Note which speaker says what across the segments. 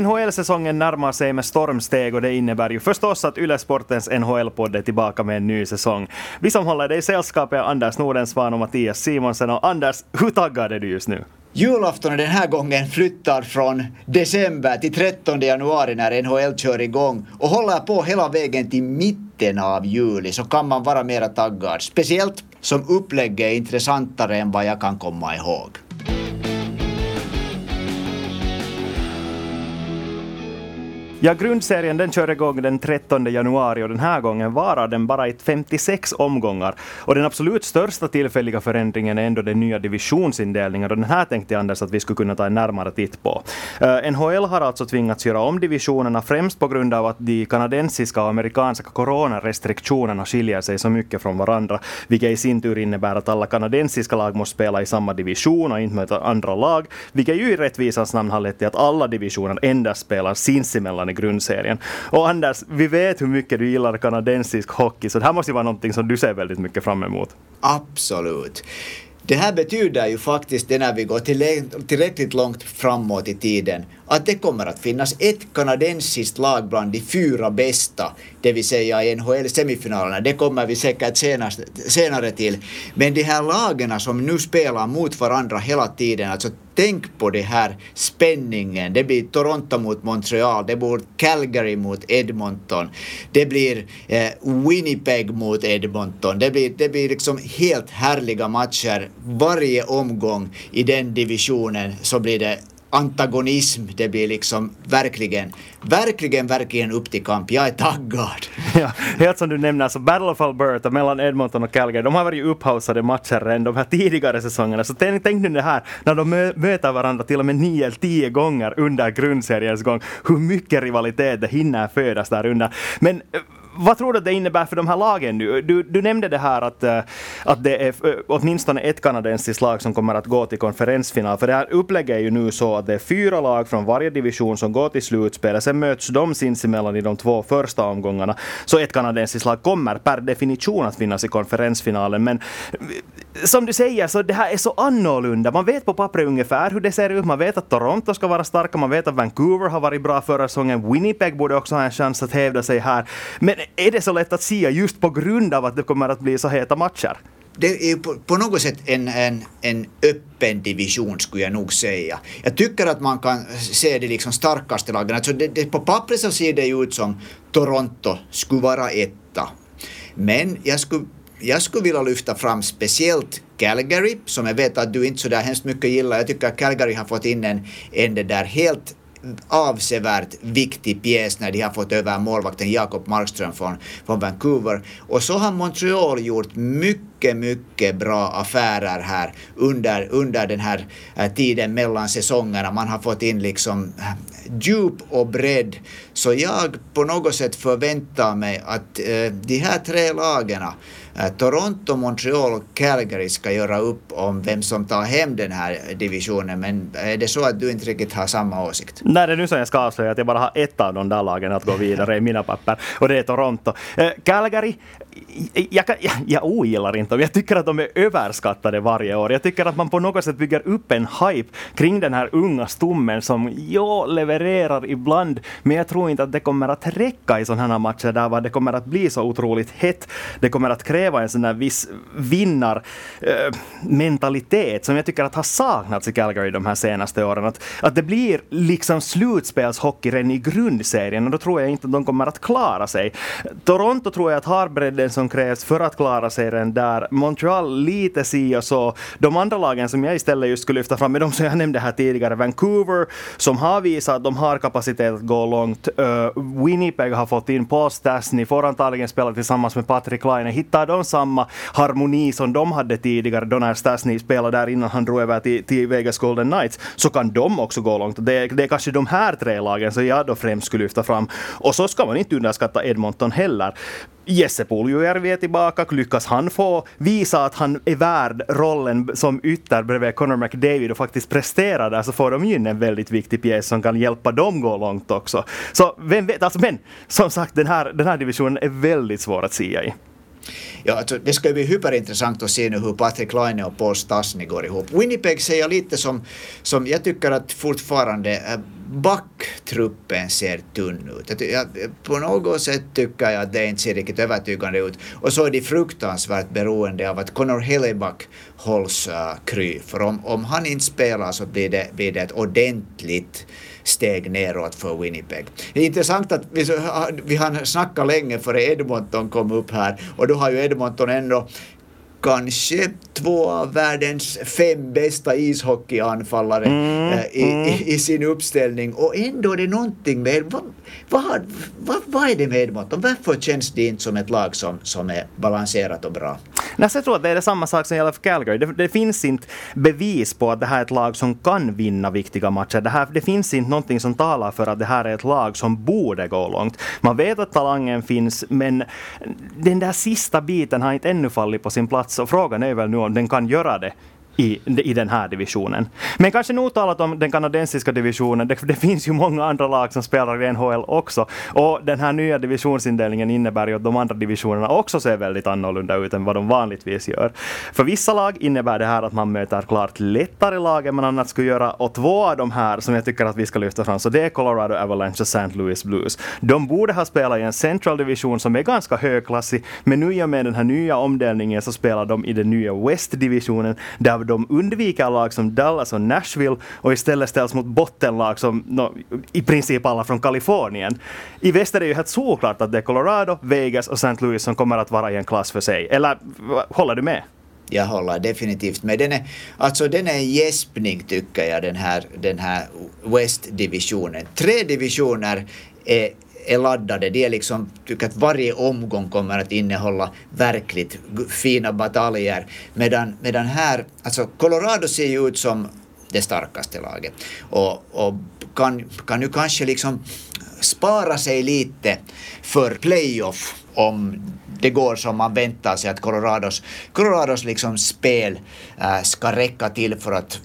Speaker 1: NHL-säsongen närmar sig med stormsteg och det innebär ju förstås att Yle Sportens NHL-podd är tillbaka med en ny säsong. Vi som håller dig i sällskap är Anders Nordensvan och Mattias Simonsen. Och Anders, hur taggad är du just nu?
Speaker 2: Julafton är den här gången flyttad från december till 13 januari när NHL kör igång och håller på hela vägen till mitten av juli så kan man vara mera taggad. Speciellt som upplägget är intressantare än vad jag kan komma ihåg.
Speaker 1: Ja, grundserien den kör igång den 13 januari och den här gången varar den bara i 56 omgångar. Och den absolut största tillfälliga förändringen är ändå den nya divisionsindelningen och den här tänkte jag, Anders att vi skulle kunna ta en närmare titt på. Eh, uh, NHL har alltså tvingats göra om divisionerna främst på grund av att de kanadensiska och amerikanska coronarestriktionerna skiljer sig så mycket från varandra, vilket i sin tur innebär att alla kanadensiska lag måste spela i samma division och inte möta andra lag, vilket ju i rättvisans namn har lett till att alla divisioner endast spelar sinsemellan i grundserien. Och Anders, vi vet hur mycket du gillar kanadensisk hockey, så det här måste ju vara någonting som du ser väldigt mycket fram emot.
Speaker 2: Absolut. Det här betyder ju faktiskt, det när vi går tillräckligt långt framåt i tiden, att det kommer att finnas ett kanadensiskt lag bland de fyra bästa, det vill säga i NHL-semifinalerna. Det kommer vi säkert senast, senare till. Men de här lagen som nu spelar mot varandra hela tiden, alltså tänk på det här spänningen. Det blir Toronto mot Montreal, det blir Calgary mot Edmonton, det blir eh, Winnipeg mot Edmonton. Det blir, det blir liksom helt härliga matcher varje omgång i den divisionen så blir det antagonism. Det blir liksom verkligen, verkligen, verkligen upp till kamp. Jag är taggad.
Speaker 1: Ja, helt som du nämner, så Battle of Alberta mellan Edmonton och Calgary, de har varit upphausade matcher än de här tidigare säsongerna. Så tänk, tänk nu det här, när de möter varandra till och med nio eller tio gånger under grundseriens gång, hur mycket rivalitet det hinner födas där under. Men eh, vad tror du att det innebär för de här lagen nu? Du, du nämnde det här att, eh, att det är eh, åtminstone ett kanadensiskt lag som kommer att gå till konferensfinal. För det här upplägget är ju nu så att det är fyra lag från varje division som går till slutspel. Sen möts de sinsemellan i de två första omgångarna. Så ett kanadensiskt lag kommer per definition att finnas i konferensfinalen. Men som du säger, så det här är så annorlunda. Man vet på pappret ungefär hur det ser ut. Man vet att Toronto ska vara starka. Man vet att Vancouver har varit bra förra säsongen. Winnipeg borde också ha en chans att hävda sig här. Men är det så lätt att säga just på grund av att det kommer att bli så heta matcher?
Speaker 2: det är på, på något sätt en, en, en öppen division skulle jag nog säga. Jag tycker att man kan se de liksom starkaste lagen. Alltså det, det, på pappret så ser det ut som Toronto skulle vara etta. Men jag skulle, jag skulle vilja lyfta fram speciellt Calgary, som jag vet att du inte så där hemskt mycket gillar. Jag tycker att Calgary har fått in en, en det där helt avsevärt viktig pjäs när de har fått över målvakten Jakob Markström från, från Vancouver. Och så har Montreal gjort mycket, mycket mycket bra affärer här under, under den här eh, tiden mellan säsongerna. Man har fått in liksom eh, djup och bredd. Så jag på något sätt förväntar mig att eh, de här tre lagen Toronto, Montreal och Calgary ska göra upp om vem som tar hem den här divisionen. Men är det så att du inte riktigt har samma åsikt?
Speaker 1: Nej, det är nu som jag ska avslöja att jag bara har ett av de där lagen att gå vidare i mina papper och det är Toronto. Calgary, jag, jag, jag ogillar inte dem. Jag tycker att de är överskattade varje år. Jag tycker att man på något sätt bygger upp en hype kring den här unga stommen som jo, levererar ibland, men jag tror inte att det kommer att räcka i sådana här matcher där det kommer att bli så otroligt hett. Det kommer att kräva en sån här viss vinnarmentalitet äh, som jag tycker att har saknats i Calgary de här senaste åren. Att, att det blir liksom slutspelshockey redan i grundserien och då tror jag inte att de kommer att klara sig. Toronto tror jag att har den som krävs för att klara serien där. Montreal lite si och så. De andra lagen som jag istället just skulle lyfta fram är de som jag nämnde här tidigare. Vancouver som har visat att de har kapacitet att gå långt. Uh, Winnipeg har fått in Paul Stastny, får antagligen spela tillsammans med Patrick Laine. Hittar de samma harmoni som de hade tidigare då när Stastny spelade där innan han drog över till, till Vegas Golden Knights så kan de också gå långt. Det, det är kanske de här tre lagen som jag då främst skulle lyfta fram. Och så ska man inte underskatta Edmonton heller. Jesse Puljujärvi är tillbaka. Lyckas han få visa att han är värd rollen som ytter bredvid Connor McDavid och faktiskt prestera där så får de in en väldigt viktig pjäs som kan hjälpa dem gå långt också. Så vem vet, alltså, men som sagt den här, den här divisionen är väldigt svår att sia i.
Speaker 2: Ja, alltså, det ska ju bli hyperintressant att se nu hur Patrik Laine och Paul Stasny går ihop. Winnipeg ser jag lite som, som jag tycker att fortfarande eh, backtruppen ser tunn ut. Jag, på något sätt tycker jag att det inte ser riktigt övertygande ut. Och så är de fruktansvärt beroende av att Connor Helleback hålls uh, kry. För om, om han inte spelar så blir det, blir det ett ordentligt steg neråt för Winnipeg. Det är intressant att vi, vi har snackat länge före Edmonton kom upp här och då har ju Edmonton ändå kanske två av världens fem bästa ishockeyanfallare mm, äh, i, mm. i, i, sin uppställning och ändå är det någonting med vad, vad, vad, vad är det med Edmonton? Varför känns det inte som ett lag som, som är balanserat och bra?
Speaker 1: Jag tror att det är samma sak som gäller för Calgary. Det, det, finns inte bevis på att det här är ett lag som kan vinna viktiga matcher. Det, här, det finns inte någonting som talar för att det här är ett lag som borde gå långt. Man vet att talangen finns, men den där sista biten har inte ännu fallit på sin plats och frågan är väl nu om den kan göra det i, i den här divisionen. Men kanske nog talat om den kanadensiska divisionen. Det, det, finns ju många andra lag som spelar i NHL också. Och den här nya divisionsindelningen innebär ju att de andra divisionerna också ser väldigt annorlunda ut än vad de vanligtvis gör. För vissa lag innebär det här att man möter klart lättare lag än man annars skulle göra. Och två av de här som jag tycker att vi ska lyfta fram, så det är Colorado Avalanche och St. Louis Blues. De borde ha spelat i en central division som är ganska högklassig, men nu i och med den här nya omdelningen så spelar de i den nya West-divisionen, där de undviker lag som Dallas och Nashville och istället ställs mot bottenlag som no, i princip alla från Kalifornien. I väster är det ju helt såklart att det är Colorado, Vegas och St. Louis som kommer att vara i en klass för sig. Eller håller du med?
Speaker 2: Jag håller definitivt med. Den är, alltså den är en gäspning tycker jag, den här, den här West-divisionen. Tre divisioner är är laddade. De är liksom, tycker att varje omgång kommer att innehålla verkligt fina bataljer. Medan, medan här, alltså Colorado ser ju ut som det starkaste laget. Och, och kan, kan ju kanske liksom spara sig lite för playoff om det går som man väntar sig att Colorados, Colorados liksom spel äh, ska räcka till för att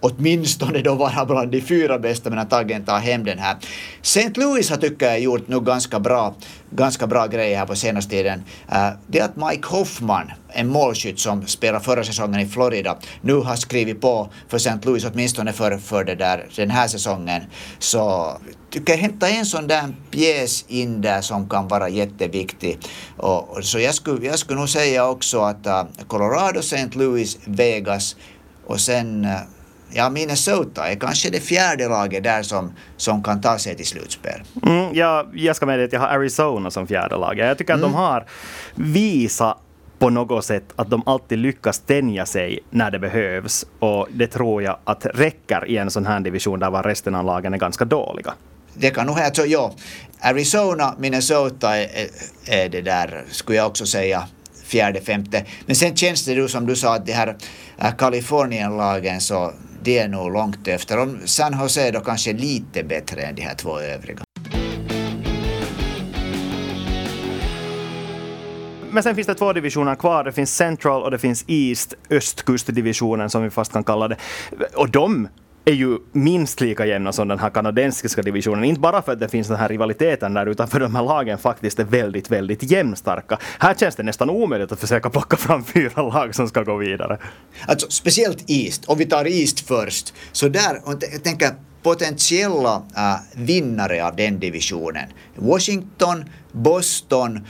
Speaker 2: åtminstone då vara bland de fyra bästa men antagligen ta hem den här. St. Louis har tycker jag gjort nog ganska bra, ganska bra grejer här på senaste tiden. Eh, det är att Mike Hoffman, en målskytt som spelade förra säsongen i Florida, nu har skrivit på för St. Louis åtminstone för, för det där, den här säsongen. Så tycker jag hämta en sån där pjäs in där som kan vara jätteviktig. Och, och så jag skulle, jag skulle nog säga också att uh, Colorado, St. Louis, Vegas och sen uh, ja, Minnesota är kanske det fjärde laget där som, som kan ta sig till slutspel.
Speaker 1: Mm, ja, jag ska med att jag har Arizona som fjärde lag. Jag tycker mm. att de mm. har visat på något sätt att de alltid lyckas tänja sig när det behövs. Och det tror jag att räcker i en sån här division där resten av lagen är ganska dåliga.
Speaker 2: Det kan nog alltså, ja. Arizona, Minnesota är, är det där, skulle jag också säga, fjärde, femte. Men sen känns det ju som du sa att de här äh, Kalifornienlagen så det är nog långt efter. Om San Jose då kanske lite bättre än de här två övriga.
Speaker 1: Men sen finns det två divisioner kvar. Det finns Central och det finns East, östkustdivisionen som vi fast kan kalla det. Och de är ju minst lika jämna som den här kanadensiska divisionen. Inte bara för att det finns den här rivaliteten där, utan för de här lagen faktiskt är väldigt, väldigt jämnstarka. Här känns det nästan omöjligt att försöka plocka fram fyra lag som ska gå vidare.
Speaker 2: Alltså speciellt East, om vi tar East först, så där, jag tänker potentiella äh, vinnare av den divisionen. Washington, Boston,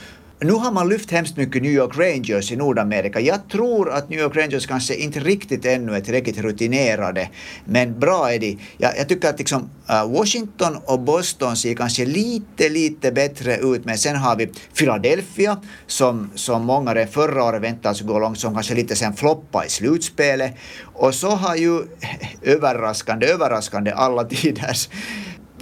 Speaker 2: nu har man lyft hemskt mycket New York Rangers i Nordamerika. Jag tror att New York Rangers kanske inte riktigt ännu är tillräckligt rutinerade, men bra är de. Jag, jag tycker att liksom, uh, Washington och Boston ser kanske lite, lite bättre ut, men sen har vi Philadelphia som, som många redan förra året väntade gå långt, som kanske lite sen floppa i slutspelet. Och så har ju överraskande, överraskande alla tiders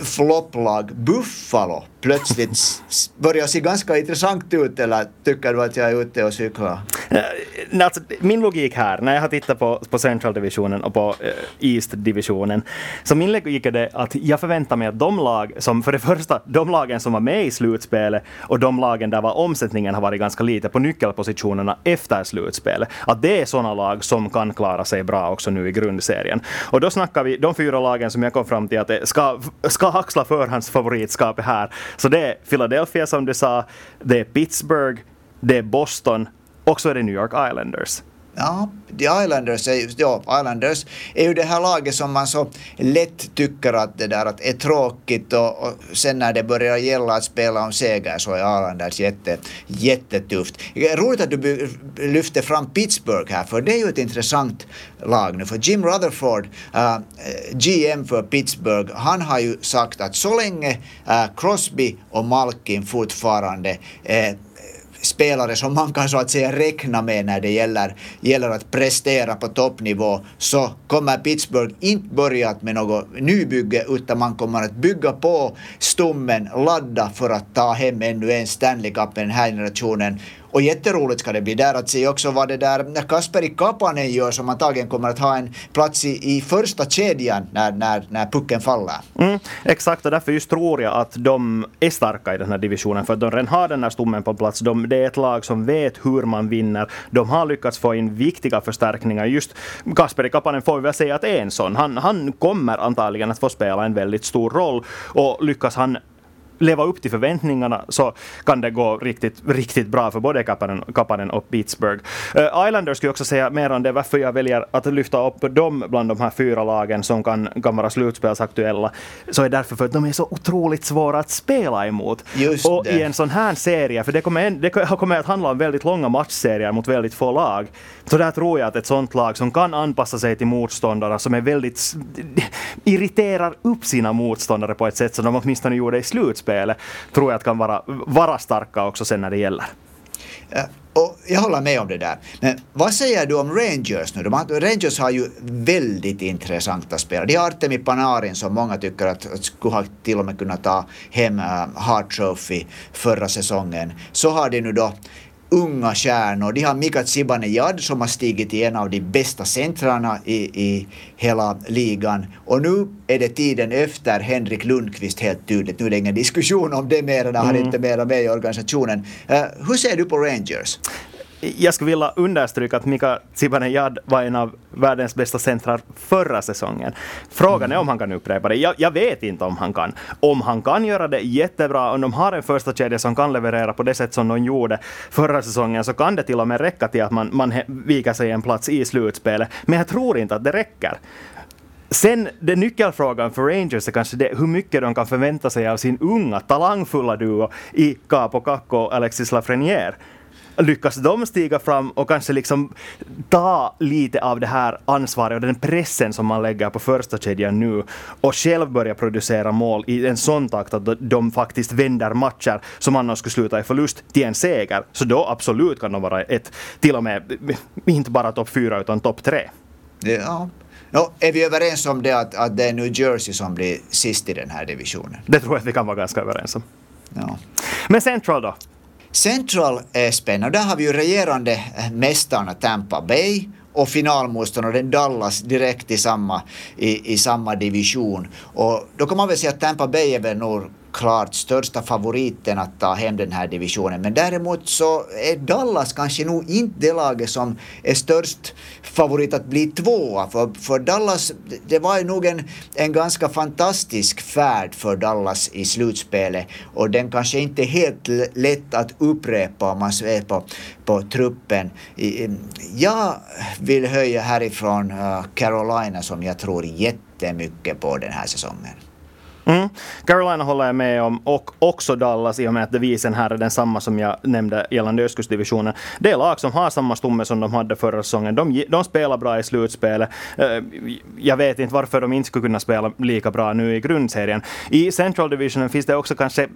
Speaker 2: flopplag Buffalo plötsligt börjar se ganska intressant ut eller tycker du att jag är ute och cyklar?
Speaker 1: Eh, Alltså, min logik här, när jag har tittat på, på Central-divisionen och på uh, East-divisionen, så min logik är det att jag förväntar mig att de lag som, för det första, de lagen som var med i slutspelet och de lagen där var omsättningen har varit ganska lite på nyckelpositionerna efter slutspelet, att det är sådana lag som kan klara sig bra också nu i grundserien. Och då snackar vi, de fyra lagen som jag kom fram till att ska, ska axla förhandsfavoritskapet här, så det är Philadelphia som du sa, det är Pittsburgh, det är Boston och så är det New York Islanders.
Speaker 2: Ja, The Islanders är, ja, Islanders är ju det här laget som man så lätt tycker att det där att är tråkigt och, och sen när det börjar gälla att spela om seger så är Islanders jätte, jättetufft. Roligt att du lyfter fram Pittsburgh här för det är ju ett intressant lag nu för Jim Rutherford, äh, uh, GM för Pittsburgh, han har ju sagt att så länge uh, Crosby och Malkin fortfarande uh, spelare som man kan så att säga räkna med när det gäller, gäller att prestera på toppnivå så kommer Pittsburgh inte börja med något nybygge utan man kommer att bygga på stommen, ladda för att ta hem ännu en Stanley Cup den här generationen och jätteroligt ska det bli där att se också vad det där Kasperi Kapanen gör som antagligen kommer att ha en plats i, i första kedjan när, när, när pucken faller.
Speaker 1: Mm, exakt, och därför just tror jag att de är starka i den här divisionen för att de redan har den här stommen på plats. De, det är ett lag som vet hur man vinner. De har lyckats få in viktiga förstärkningar. Just Kasperi Kapanen får vi väl säga att är en sån. Han, han kommer antagligen att få spela en väldigt stor roll och lyckas han leva upp till förväntningarna så kan det gå riktigt, riktigt bra för både Kapanen, Kapanen och Pittsburgh. Uh, Islanders skulle jag också säga mer om det, varför jag väljer att lyfta upp dem bland de här fyra lagen som kan, kan vara slutspelsaktuella, så är därför för att de är så otroligt svåra att spela emot.
Speaker 2: Just
Speaker 1: och
Speaker 2: det.
Speaker 1: i en sån här serie, för det kommer, det kommer att handla om väldigt långa matchserier mot väldigt få lag, så där tror jag att ett sånt lag som kan anpassa sig till motståndare som är väldigt irriterar upp sina motståndare på ett sätt som de åtminstone gjorde i slutspelet, tror jag att kan vara, vara starka också sen när det gäller.
Speaker 2: Ja, och jag håller med om det där. Men vad säger du om Rangers nu? De har, Rangers har ju väldigt intressanta spelare. De har Artemi Panarin som många tycker att, att skulle ha till och med kunnat ta hem uh, Hart Trophy förra säsongen. Så har de nu då unga stjärnor. De har Mika Zibanejad som har stigit till en av de bästa centrarna i, i hela ligan. Och nu är det tiden efter Henrik Lundqvist helt tydligt. Nu är det ingen diskussion om det mer, han är inte mera med i organisationen. Uh, hur ser du på Rangers?
Speaker 1: Jag skulle vilja understryka att Mika Zibanejad var en av världens bästa centrar förra säsongen. Frågan är om han kan upprepa det. Jag, jag, vet inte om han kan. Om han kan göra det jättebra, om de har en första kedja som kan leverera på det sätt som de gjorde förra säsongen, så kan det till och med räcka till att man, man viker sig en plats i slutspelet. Men jag tror inte att det räcker. Sen, den nyckelfrågan för Rangers är kanske det, hur mycket de kan förvänta sig av sin unga, talangfulla duo i Capo Kakko och Alexis Lafreniere lyckas de stiga fram och kanske liksom ta lite av det här ansvaret och den pressen som man lägger på första kedjan nu och själv börja producera mål i en sån takt att de faktiskt vänder matcher som annars skulle sluta i förlust till en seger. Så då absolut kan de vara ett, till och med, inte bara topp fyra utan topp tre.
Speaker 2: Ja. No, är vi överens om det att, att det är New Jersey som blir sist i den här divisionen?
Speaker 1: Det tror jag att vi kan vara ganska överens om.
Speaker 2: Ja.
Speaker 1: Men Central då?
Speaker 2: Central är spännande. Där har vi ju regerande mästarna Tampa Bay och finalmotståndaren Dallas direkt i samma, i, i samma division. Och då kan man väl säga att Tampa Bay är väl nog klart största favoriten att ta hem den här divisionen. Men däremot så är Dallas kanske nog inte det laget som är störst favorit att bli tvåa. För, för Dallas, det var ju nog en, en ganska fantastisk färd för Dallas i slutspelet. Och den kanske inte är helt lätt att upprepa om man ser på, på truppen. Jag vill höja härifrån eh, Carolina som jag tror jättemycket på den här säsongen.
Speaker 1: Mm. Carolina håller jag med om och också Dallas i och med att devisen här är densamma som jag nämnde gällande Östkustdivisionen. Det är lag som har samma stomme som de hade förra säsongen. De, de spelar bra i slutspelet. Eh, jag vet inte varför de inte skulle kunna spela lika bra nu i grundserien. I Central Divisionen finns det också kanske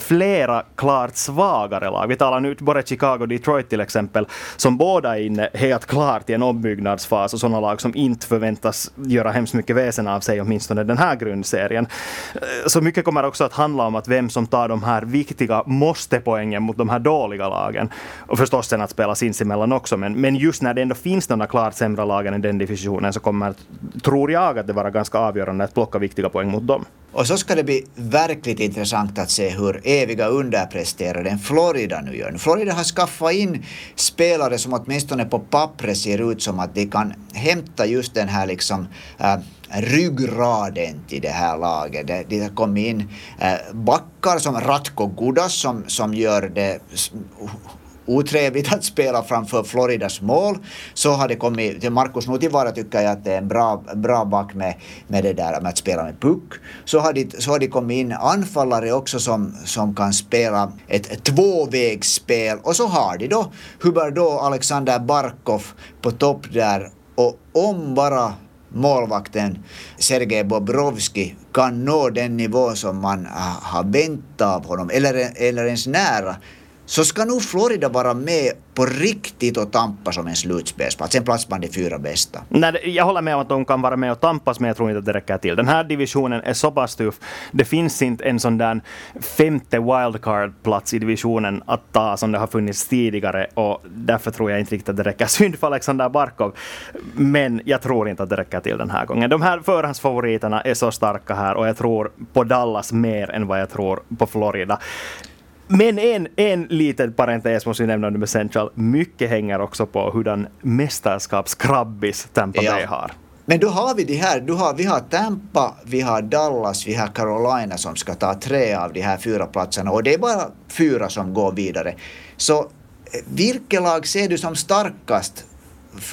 Speaker 1: flera klart svagare lag. Vi talar nu både Chicago och Detroit till exempel, som båda är inne helt klart i en ombyggnadsfas och sådana lag som inte förväntas göra hemskt mycket väsen av sig, åtminstone den här grundserien. Eh, så mycket kommer också att handla om att vem som tar de här viktiga måste-poängen mot de här dåliga lagen. Och förstås sen att spela sinsemellan också, men, men just när det ändå finns några klart sämre lagen i den divisionen så kommer, tror jag, att det vara ganska avgörande att plocka viktiga poäng mot dem.
Speaker 2: Och så ska det bli verkligt intressant att se hur eviga underpresteraren Florida nu gör. Florida har skaffat in spelare som åtminstone på pappret ser ut som att de kan hämta just den här liksom äh, ryggraden till det här laget. Det, det har kommit in eh, backar som Ratko Gudas som, som gör det otrevligt att spela framför Floridas mål. Så har det kommit, till Marcus Nutivara tycker jag att det är en bra, bra back med, med det där med att spela med puck. Så har det, så har det kommit in anfallare också som, som kan spela ett, ett tvåvägsspel och så har de då Hubert då Alexander Barkov på topp där och om bara målvakten Sergej Bobrovski kan nå den nivå som man eh, har väntat av honom, eller, eller ens nära, så ska nog Florida vara med på riktigt och tampas om en slutspelsplats, en plats bland de fyra bästa.
Speaker 1: Nej, jag håller med om att de kan vara med och tampas, men jag tror inte att det räcker till. Den här divisionen är så pass tuff. Det finns inte en sån där femte wildcard-plats i divisionen att ta som det har funnits tidigare och därför tror jag inte riktigt att det räcker. Synd för Alexander Barkov, men jag tror inte att det räcker till den här gången. De här förhandsfavoriterna är så starka här och jag tror på Dallas mer än vad jag tror på Florida. Men en, en liten parentes måste vi nämna med Central. Mycket hänger också på hurdan mästerskapskrabbis Tampa Bay har.
Speaker 2: Men då har vi de här, du har, vi har Tampa, vi har Dallas, vi har Carolina som ska ta tre av de här fyra platserna och det är bara fyra som går vidare. Så eh, vilket lag ser du som starkast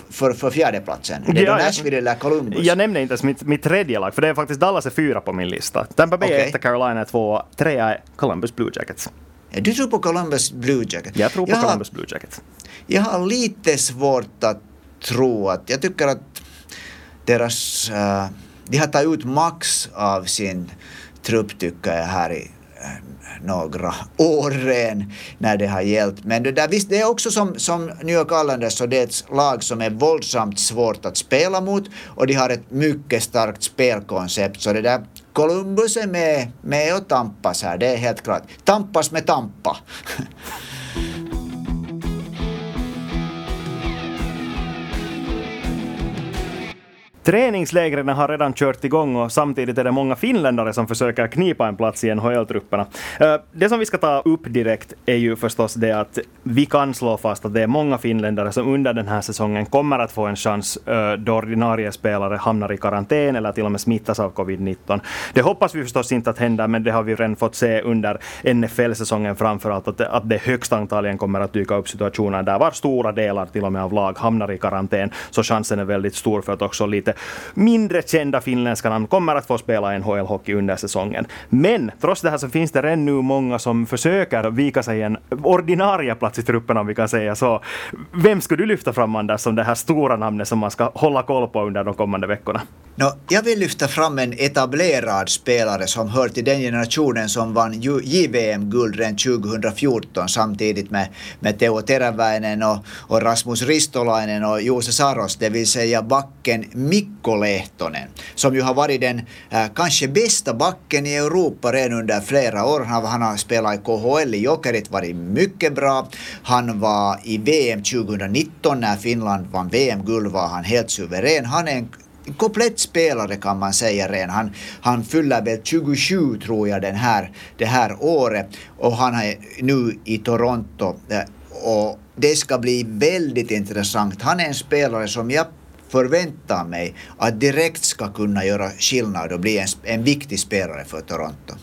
Speaker 2: för, för fjärdeplatsen? Det är ja, Nashville eller Columbus?
Speaker 1: Jag nämnde inte ens mitt, mitt tredje lag, för det är faktiskt Dallas är fyra på min lista. Tampa Bay okay. är etta, Carolina är två, trea är Columbus Blue Jackets.
Speaker 2: Du tror på Columbus Blue Jacket?
Speaker 1: Jag tror på jag Columbus har, Blue Jacket.
Speaker 2: Jag har lite svårt att tro att, jag tycker att deras, uh, de har tagit ut max av sin trupp tycker jag här i uh, några åren när det har hjälpt. Men det där, visst, det är också som, som New York Islanders så det är ett lag som är våldsamt svårt att spela mot och de har ett mycket starkt spelkoncept. Så det där Columbus är med, med och tampas här, det är helt klart. Tampas med Tampa.
Speaker 1: Träningslägren har redan kört igång och samtidigt är det många finländare som försöker knipa en plats i NHL-trupperna. Eh, det som vi ska ta upp direkt är ju förstås det att vi kan slå fast att det är många finländare som under den här säsongen kommer att få en chans eh, då ordinarie spelare hamnar i karantän eller till och med smittas av covid-19. Det hoppas vi förstås inte att hända, men det har vi redan fått se under NFL-säsongen framförallt att, att det högst antagligen kommer att dyka upp situationer där var stora delar till och med av lag hamnar i karantän. Så chansen är väldigt stor för att också lite mindre kända finländska namn kommer att få spela NHL-hockey under säsongen. Men trots det här så finns det redan nu många som försöker vika sig en ordinarie plats i truppen om vi kan säga så. Vem skulle du lyfta fram Anders som det här stora namnet som man ska hålla koll på under de kommande veckorna?
Speaker 2: No, jag vill lyfta fram en etablerad spelare som hör till den generationen som vann JVM-guld redan 2014 samtidigt med, med Teo Teräväinen och, och Rasmus Ristolainen och Jose Saros, det vill säga backen Mikko Lehtonen, som ju har varit den äh, kanske bästa backen i Europa redan under flera år. Han, han har spelat i KHL i Jokerit, varit mycket bra. Han var i VM 2019 när Finland vann VM-guld var han helt suverän. Han är en komplett spelare kan man säga redan. Han, han fyller väl 27 tror jag den här, det här året och han är nu i Toronto eh, och det ska bli väldigt intressant. Han är en spelare som jag förväntar mig att direkt ska kunna göra skillnad och bli en, en viktig spelare för Toronto.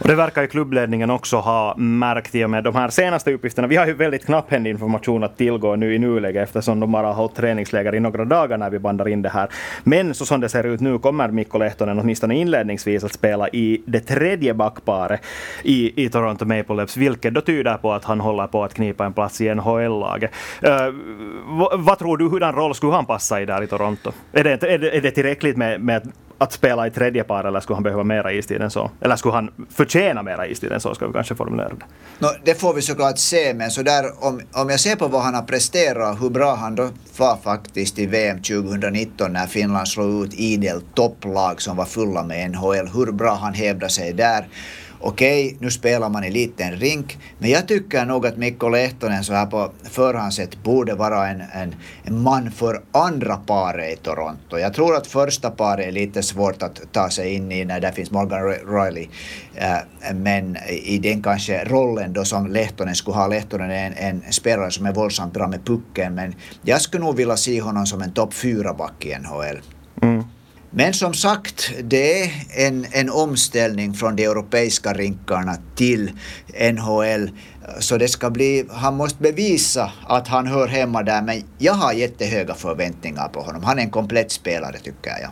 Speaker 1: Och det verkar ju klubbledningen också ha märkt i och med de här senaste uppgifterna. Vi har ju väldigt knapphändig information att tillgå nu i nuläget eftersom de bara har hållit träningsläger i några dagar när vi bandar in det här. Men så som det ser ut nu kommer Mikko Lehtonen åtminstone inledningsvis att spela i det tredje backparet i, i Toronto Maple Leafs, vilket då tyder på att han håller på att knipa en plats i NHL-laget. Uh, eh, vad tror du, hurdan roll skulle han passa i där i Toronto? Är det, är det, är det tillräckligt med, med att spela i tredje par eller skulle han behöva mera istid än så? Eller skulle han förtjäna mera istid än så, ska vi kanske formulera det.
Speaker 2: No, det får vi såklart se, men så där, om, om jag ser på vad han har presterat, hur bra han då var faktiskt i VM 2019 när Finland slog ut idel topplag som var fulla med NHL, hur bra han hävdade sig där okej, nu spelar man i liten rink, men jag tycker nog att Mikko Lehtonen så här på förhand sett borde vara en, en, en, man för andra paret i Toronto. Jag tror att första paret är lite svårt att ta sig in i när det finns Morgan Riley, äh, men i den kanske rollen då som Lehtonen skulle ha, Lehtonen är en, en spelare som är våldsamt bra med pucken, men jag skulle nog vilja se honom som en topp fyra back i NHL. Mm. Men som sagt, det är en, en omställning från de europeiska rinkarna till NHL. Så det ska bli, han måste bevisa att han hör hemma där, men jag har jättehöga förväntningar på honom. Han är en komplett spelare tycker jag.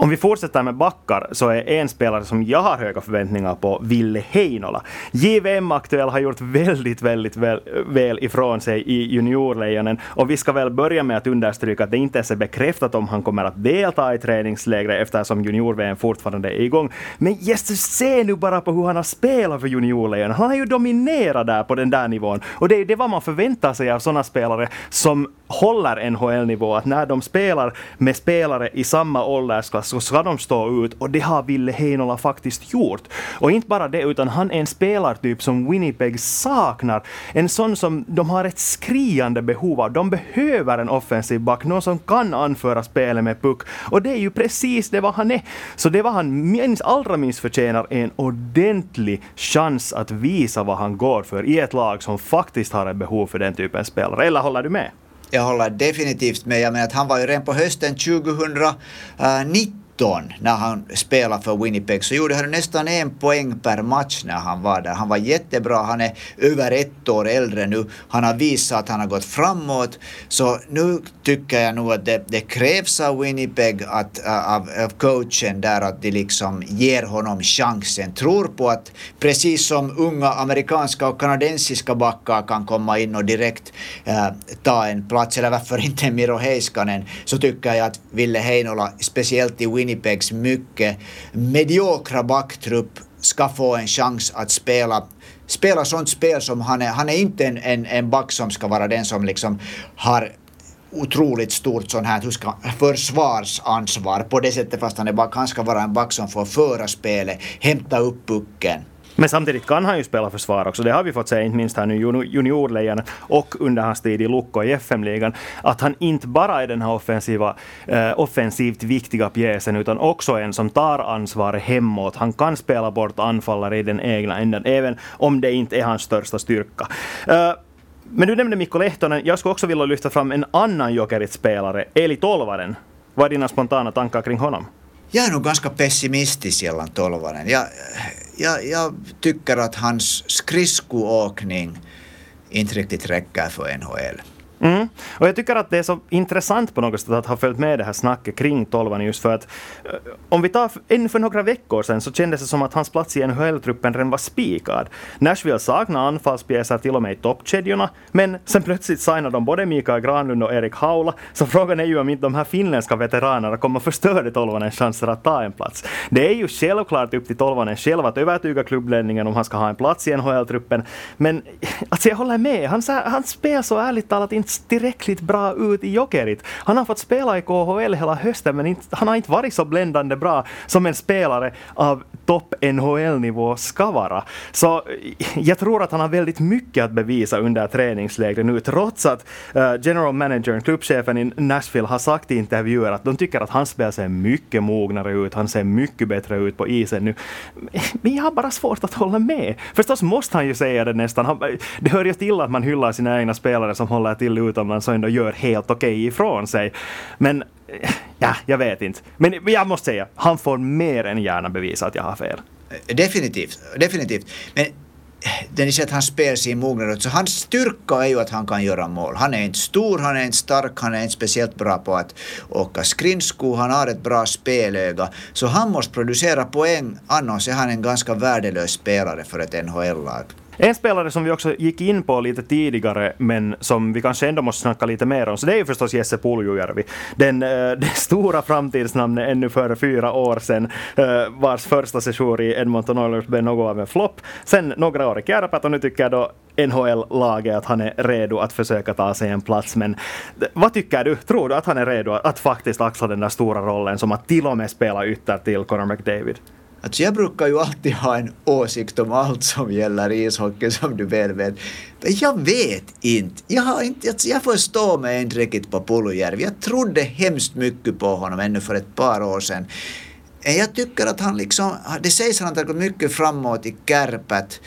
Speaker 1: Om vi fortsätter med backar så är en spelare som jag har höga förväntningar på Ville Heinola. JVM Aktuell har gjort väldigt, väldigt väl, väl ifrån sig i juniorlejonen och vi ska väl börja med att understryka att det inte ens är bekräftat om han kommer att delta i träningslägret eftersom junior-VM fortfarande är igång. Men Jesus, se nu bara på hur han har spelat för juniorlejonen. Han har ju dominerat där på den där nivån och det är det vad man förväntar sig av sådana spelare som håller NHL-nivå, att när de spelar med spelare i samma åldersklass så ska de stå ut och det har Ville Heinola faktiskt gjort. Och inte bara det, utan han är en spelartyp som Winnipeg saknar. En sån som de har ett skriande behov av. De behöver en offensiv back, någon som kan anföra spelet med puck. Och det är ju precis det vad han är. Så det var han minst, allra minst förtjänar är en ordentlig chans att visa vad han går för i ett lag som faktiskt har ett behov för den typen av spelare. Eller håller du med?
Speaker 2: Jag håller definitivt med. Jag menar att han var ju redan på hösten 2019 när han spelade för Winnipeg så gjorde han nästan en poäng per match när han var där. Han var jättebra, han är över ett år äldre nu. Han har visat att han har gått framåt. Så nu tycker jag nog att det, det krävs av Winnipeg, att, av, av coachen där, att de liksom ger honom chansen. Tror på att precis som unga amerikanska och kanadensiska backar kan komma in och direkt äh, ta en plats, eller varför inte Miro Heiskanen, så tycker jag att Ville Heinola, speciellt i Winnipeg, Winnipegs mycket mediokra backtrupp ska få en chans att spela spela sånt spel som han är. Han är inte en, en, en back som ska vara den som liksom har otroligt stort sån här försvarsansvar på det sättet fast han är back. Han ska vara en back som får föra spelet, hämta upp pucken
Speaker 1: men samtidigt kan han ju spela försvar också. Det har vi fått se, inte minst här nu juniorlejonen och under hans tid i Lukko i FM-ligan, att han inte bara är den här offensiva, eh, offensivt viktiga pjäsen, utan också en som tar ansvar hemåt. Han kan spela bort anfallare i den egna änden, även om det inte är hans största styrka. Eh, men du nämnde Mikko Lehtonen. Jag skulle också vilja lyfta fram en annan Jokerit-spelare, Eli Tolvaren. Vad är dina spontana tankar kring honom?
Speaker 2: Jag är nog ganska pessimistisk gällande Tolvanen. Jag, jag, jag tycker att hans skridskoåkning inte riktigt räcker för NHL.
Speaker 1: Mm. Och jag tycker att det är så intressant på något sätt att ha följt med det här snacket kring tolvan just för att eh, om vi tar ännu för några veckor sedan så kändes det som att hans plats i NHL-truppen redan var spikad. Nashville saknar anfallspjäser till och med i toppkedjorna, men sen plötsligt signar de både Mikael Granlund och Erik Haula, så frågan är ju om inte de här finländska veteranerna kommer förstöra tolvanens chanser att ta en plats. Det är ju självklart upp till tolvanen själv att övertyga klubbledningen om han ska ha en plats i NHL-truppen, men alltså jag håller med, han, han spelar så ärligt talat inte tillräckligt bra ut i Jokerit. Han har fått spela i KHL hela hösten men inte, han har inte varit så bländande bra som en spelare av topp NHL-nivå ska vara. Så eh, jag tror att han har väldigt mycket att bevisa under träningslägret nu trots att uh, general managern, klubbchefen i Nashville har sagt i intervjuer att de tycker att hans spel ser mycket mognare ut, han ser mycket bättre ut på isen nu. Men jag har bara svårt att hålla med. Förstås måste han ju säga det nästan. Han, eh, det hör ju till att man hyllar sina egna spelare som håller till utomlands och ändå gör helt okej okay ifrån sig. Men ja, jag vet inte. Men jag måste säga, han får mer än gärna bevisa att jag har fel.
Speaker 2: Definitivt, definitivt. Men det ni ser att han spelar sin mognad så hans styrka är ju att han kan göra mål. Han är inte stor, han är inte stark, han är inte speciellt bra på att åka skridsko, han har ett bra spelöga. Så han måste producera poäng, annars är han en ganska värdelös spelare för ett NHL-lag.
Speaker 1: En spelare som vi också gick in på lite tidigare, men som vi kanske ändå måste snacka lite mer om, så det är ju förstås Jesse Puljujärvi. Den, eh, äh, det stora framtidsnamnet ännu för fyra år sedan, äh, vars första session i Edmonton Oilers blev något av en flopp. Sen några år i Kärpät och nu tycker jag då NHL-laget att han är redo att försöka ta sig en plats. Men vad tycker du? Tror du att han är redo att faktiskt axla den där stora rollen som att till och med spela ytter till Connor McDavid?
Speaker 2: Alltså jag brukar ju alltid ha en åsikt om allt som gäller ishockey som du väl vet. Men jag vet inte. Jag, har inte alltså jag förstår mig inte riktigt på Puljujärvi. Jag trodde hemskt mycket på honom ännu för ett par år sedan. Eh, jag tycker att han liksom, det sägs att han har gått mycket framåt i Kärpät.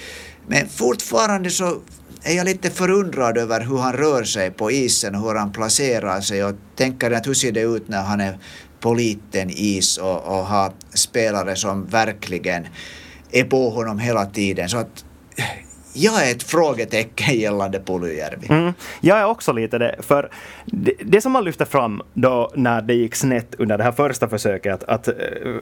Speaker 2: Men fortfarande så är jag lite förundrad över hur han rör sig på isen och hur han placerar sig och tänker att hur ser det ut när han är på liten is och, och ha spelare som verkligen är på honom hela tiden. Så att jag är ett frågetecken gällande Puljujärvi.
Speaker 1: Mm, jag är också lite det, för det, det, som man lyfte fram då när det gick snett under det här första försöket att, att eh,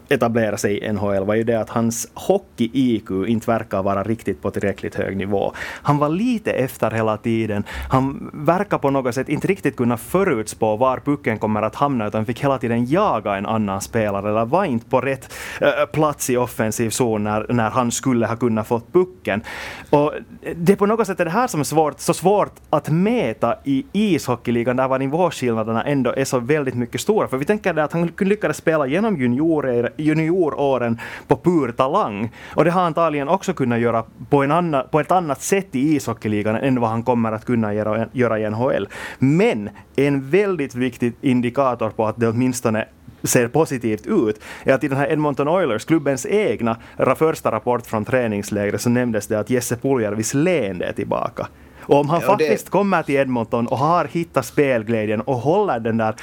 Speaker 1: etablera sig i NHL var ju det att hans hockey-IQ inte verkar vara riktigt på tillräckligt hög nivå. Han var lite efter hela tiden. Han verkar på något sätt inte riktigt kunna förutspå var pucken kommer att hamna utan fick hela tiden jaga en annan spelare eller var inte på rätt äh, plats i offensiv zon när, när han skulle ha kunnat fått pucken. Och det är på något sätt det här som är svårt, så svårt att mäta i ishockeyligan där var nivåskillnaderna ändå är så väldigt mycket stora. För vi tänker att han lyckades spela genom juniorer, junioråren på pur talang. Och det har han antagligen också kunnat göra på, en annan, på ett annat sätt i ishockeyligan än vad han kommer att kunna göra, göra i NHL. Men en väldigt viktig indikator på att det åtminstone ser positivt ut är att i den här Edmonton Oilers, klubbens egna första rapport från träningslägret, så nämndes det att Jesse Puljärvis leende är tillbaka. Och om han ja, faktiskt det... kommer till Edmonton och har hittat spelglädjen och håller den där,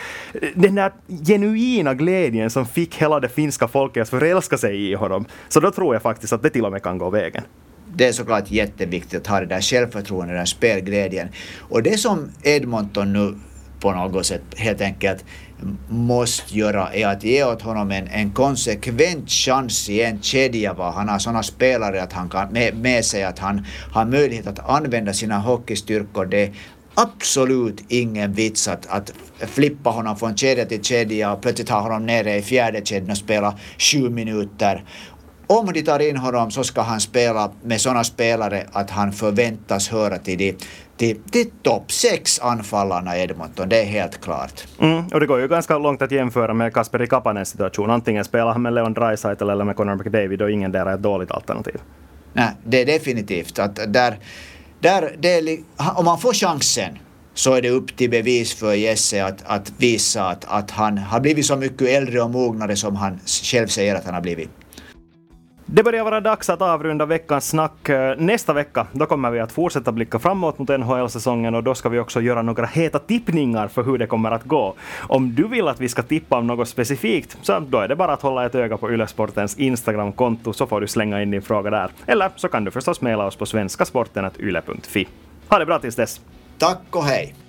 Speaker 1: den där genuina glädjen som fick hela det finska folket att förälska sig i honom, så då tror jag faktiskt att det till och med kan gå vägen
Speaker 2: det är såklart jätteviktigt att ha det där självförtroendet, den där spelglädjen. Och det som Edmonton nu på något sätt helt enkelt måste göra är att ge åt honom en, en konsekvent chans i en kedja var han har sådana spelare att han kan med, med sig att han har möjlighet att använda sina hockeystyrkor. Det är absolut ingen vits att, att flippa honom från kedja till kedja och plötsligt ha honom nere i fjärde kedjan och spela sju minuter om de tar in honom så ska han spela med sådana spelare att han förväntas höra till de till, till topp sex anfallarna i Edmonton, det är helt klart.
Speaker 1: Mm, och det går ju ganska långt att jämföra med Kasperi Kapanens situation. Antingen spelar han med Leon Draisaitl eller med Connor McDavid och ingen där är ett dåligt alternativ.
Speaker 2: Nej, det är definitivt att där, där det är, om man får chansen så är det upp till bevis för Jesse att, att visa att, att han har blivit så mycket äldre och mognare som han själv säger att han har blivit.
Speaker 1: Det börjar vara dags att avrunda veckans snack. Eh, nästa vecka då kommer vi att fortsätta blicka framåt mot NHL-säsongen och då ska vi också göra några heta tippningar för hur det kommer att gå. Om du vill att vi ska tippa om något specifikt så då är det bara att hålla ett öga på Ylesportens Instagram-konto så får du slänga in din fråga där. Eller så kan du förstås mejla oss på svenskasporten.yle.fi. Ha det bra tills dess!
Speaker 2: Tack och hej!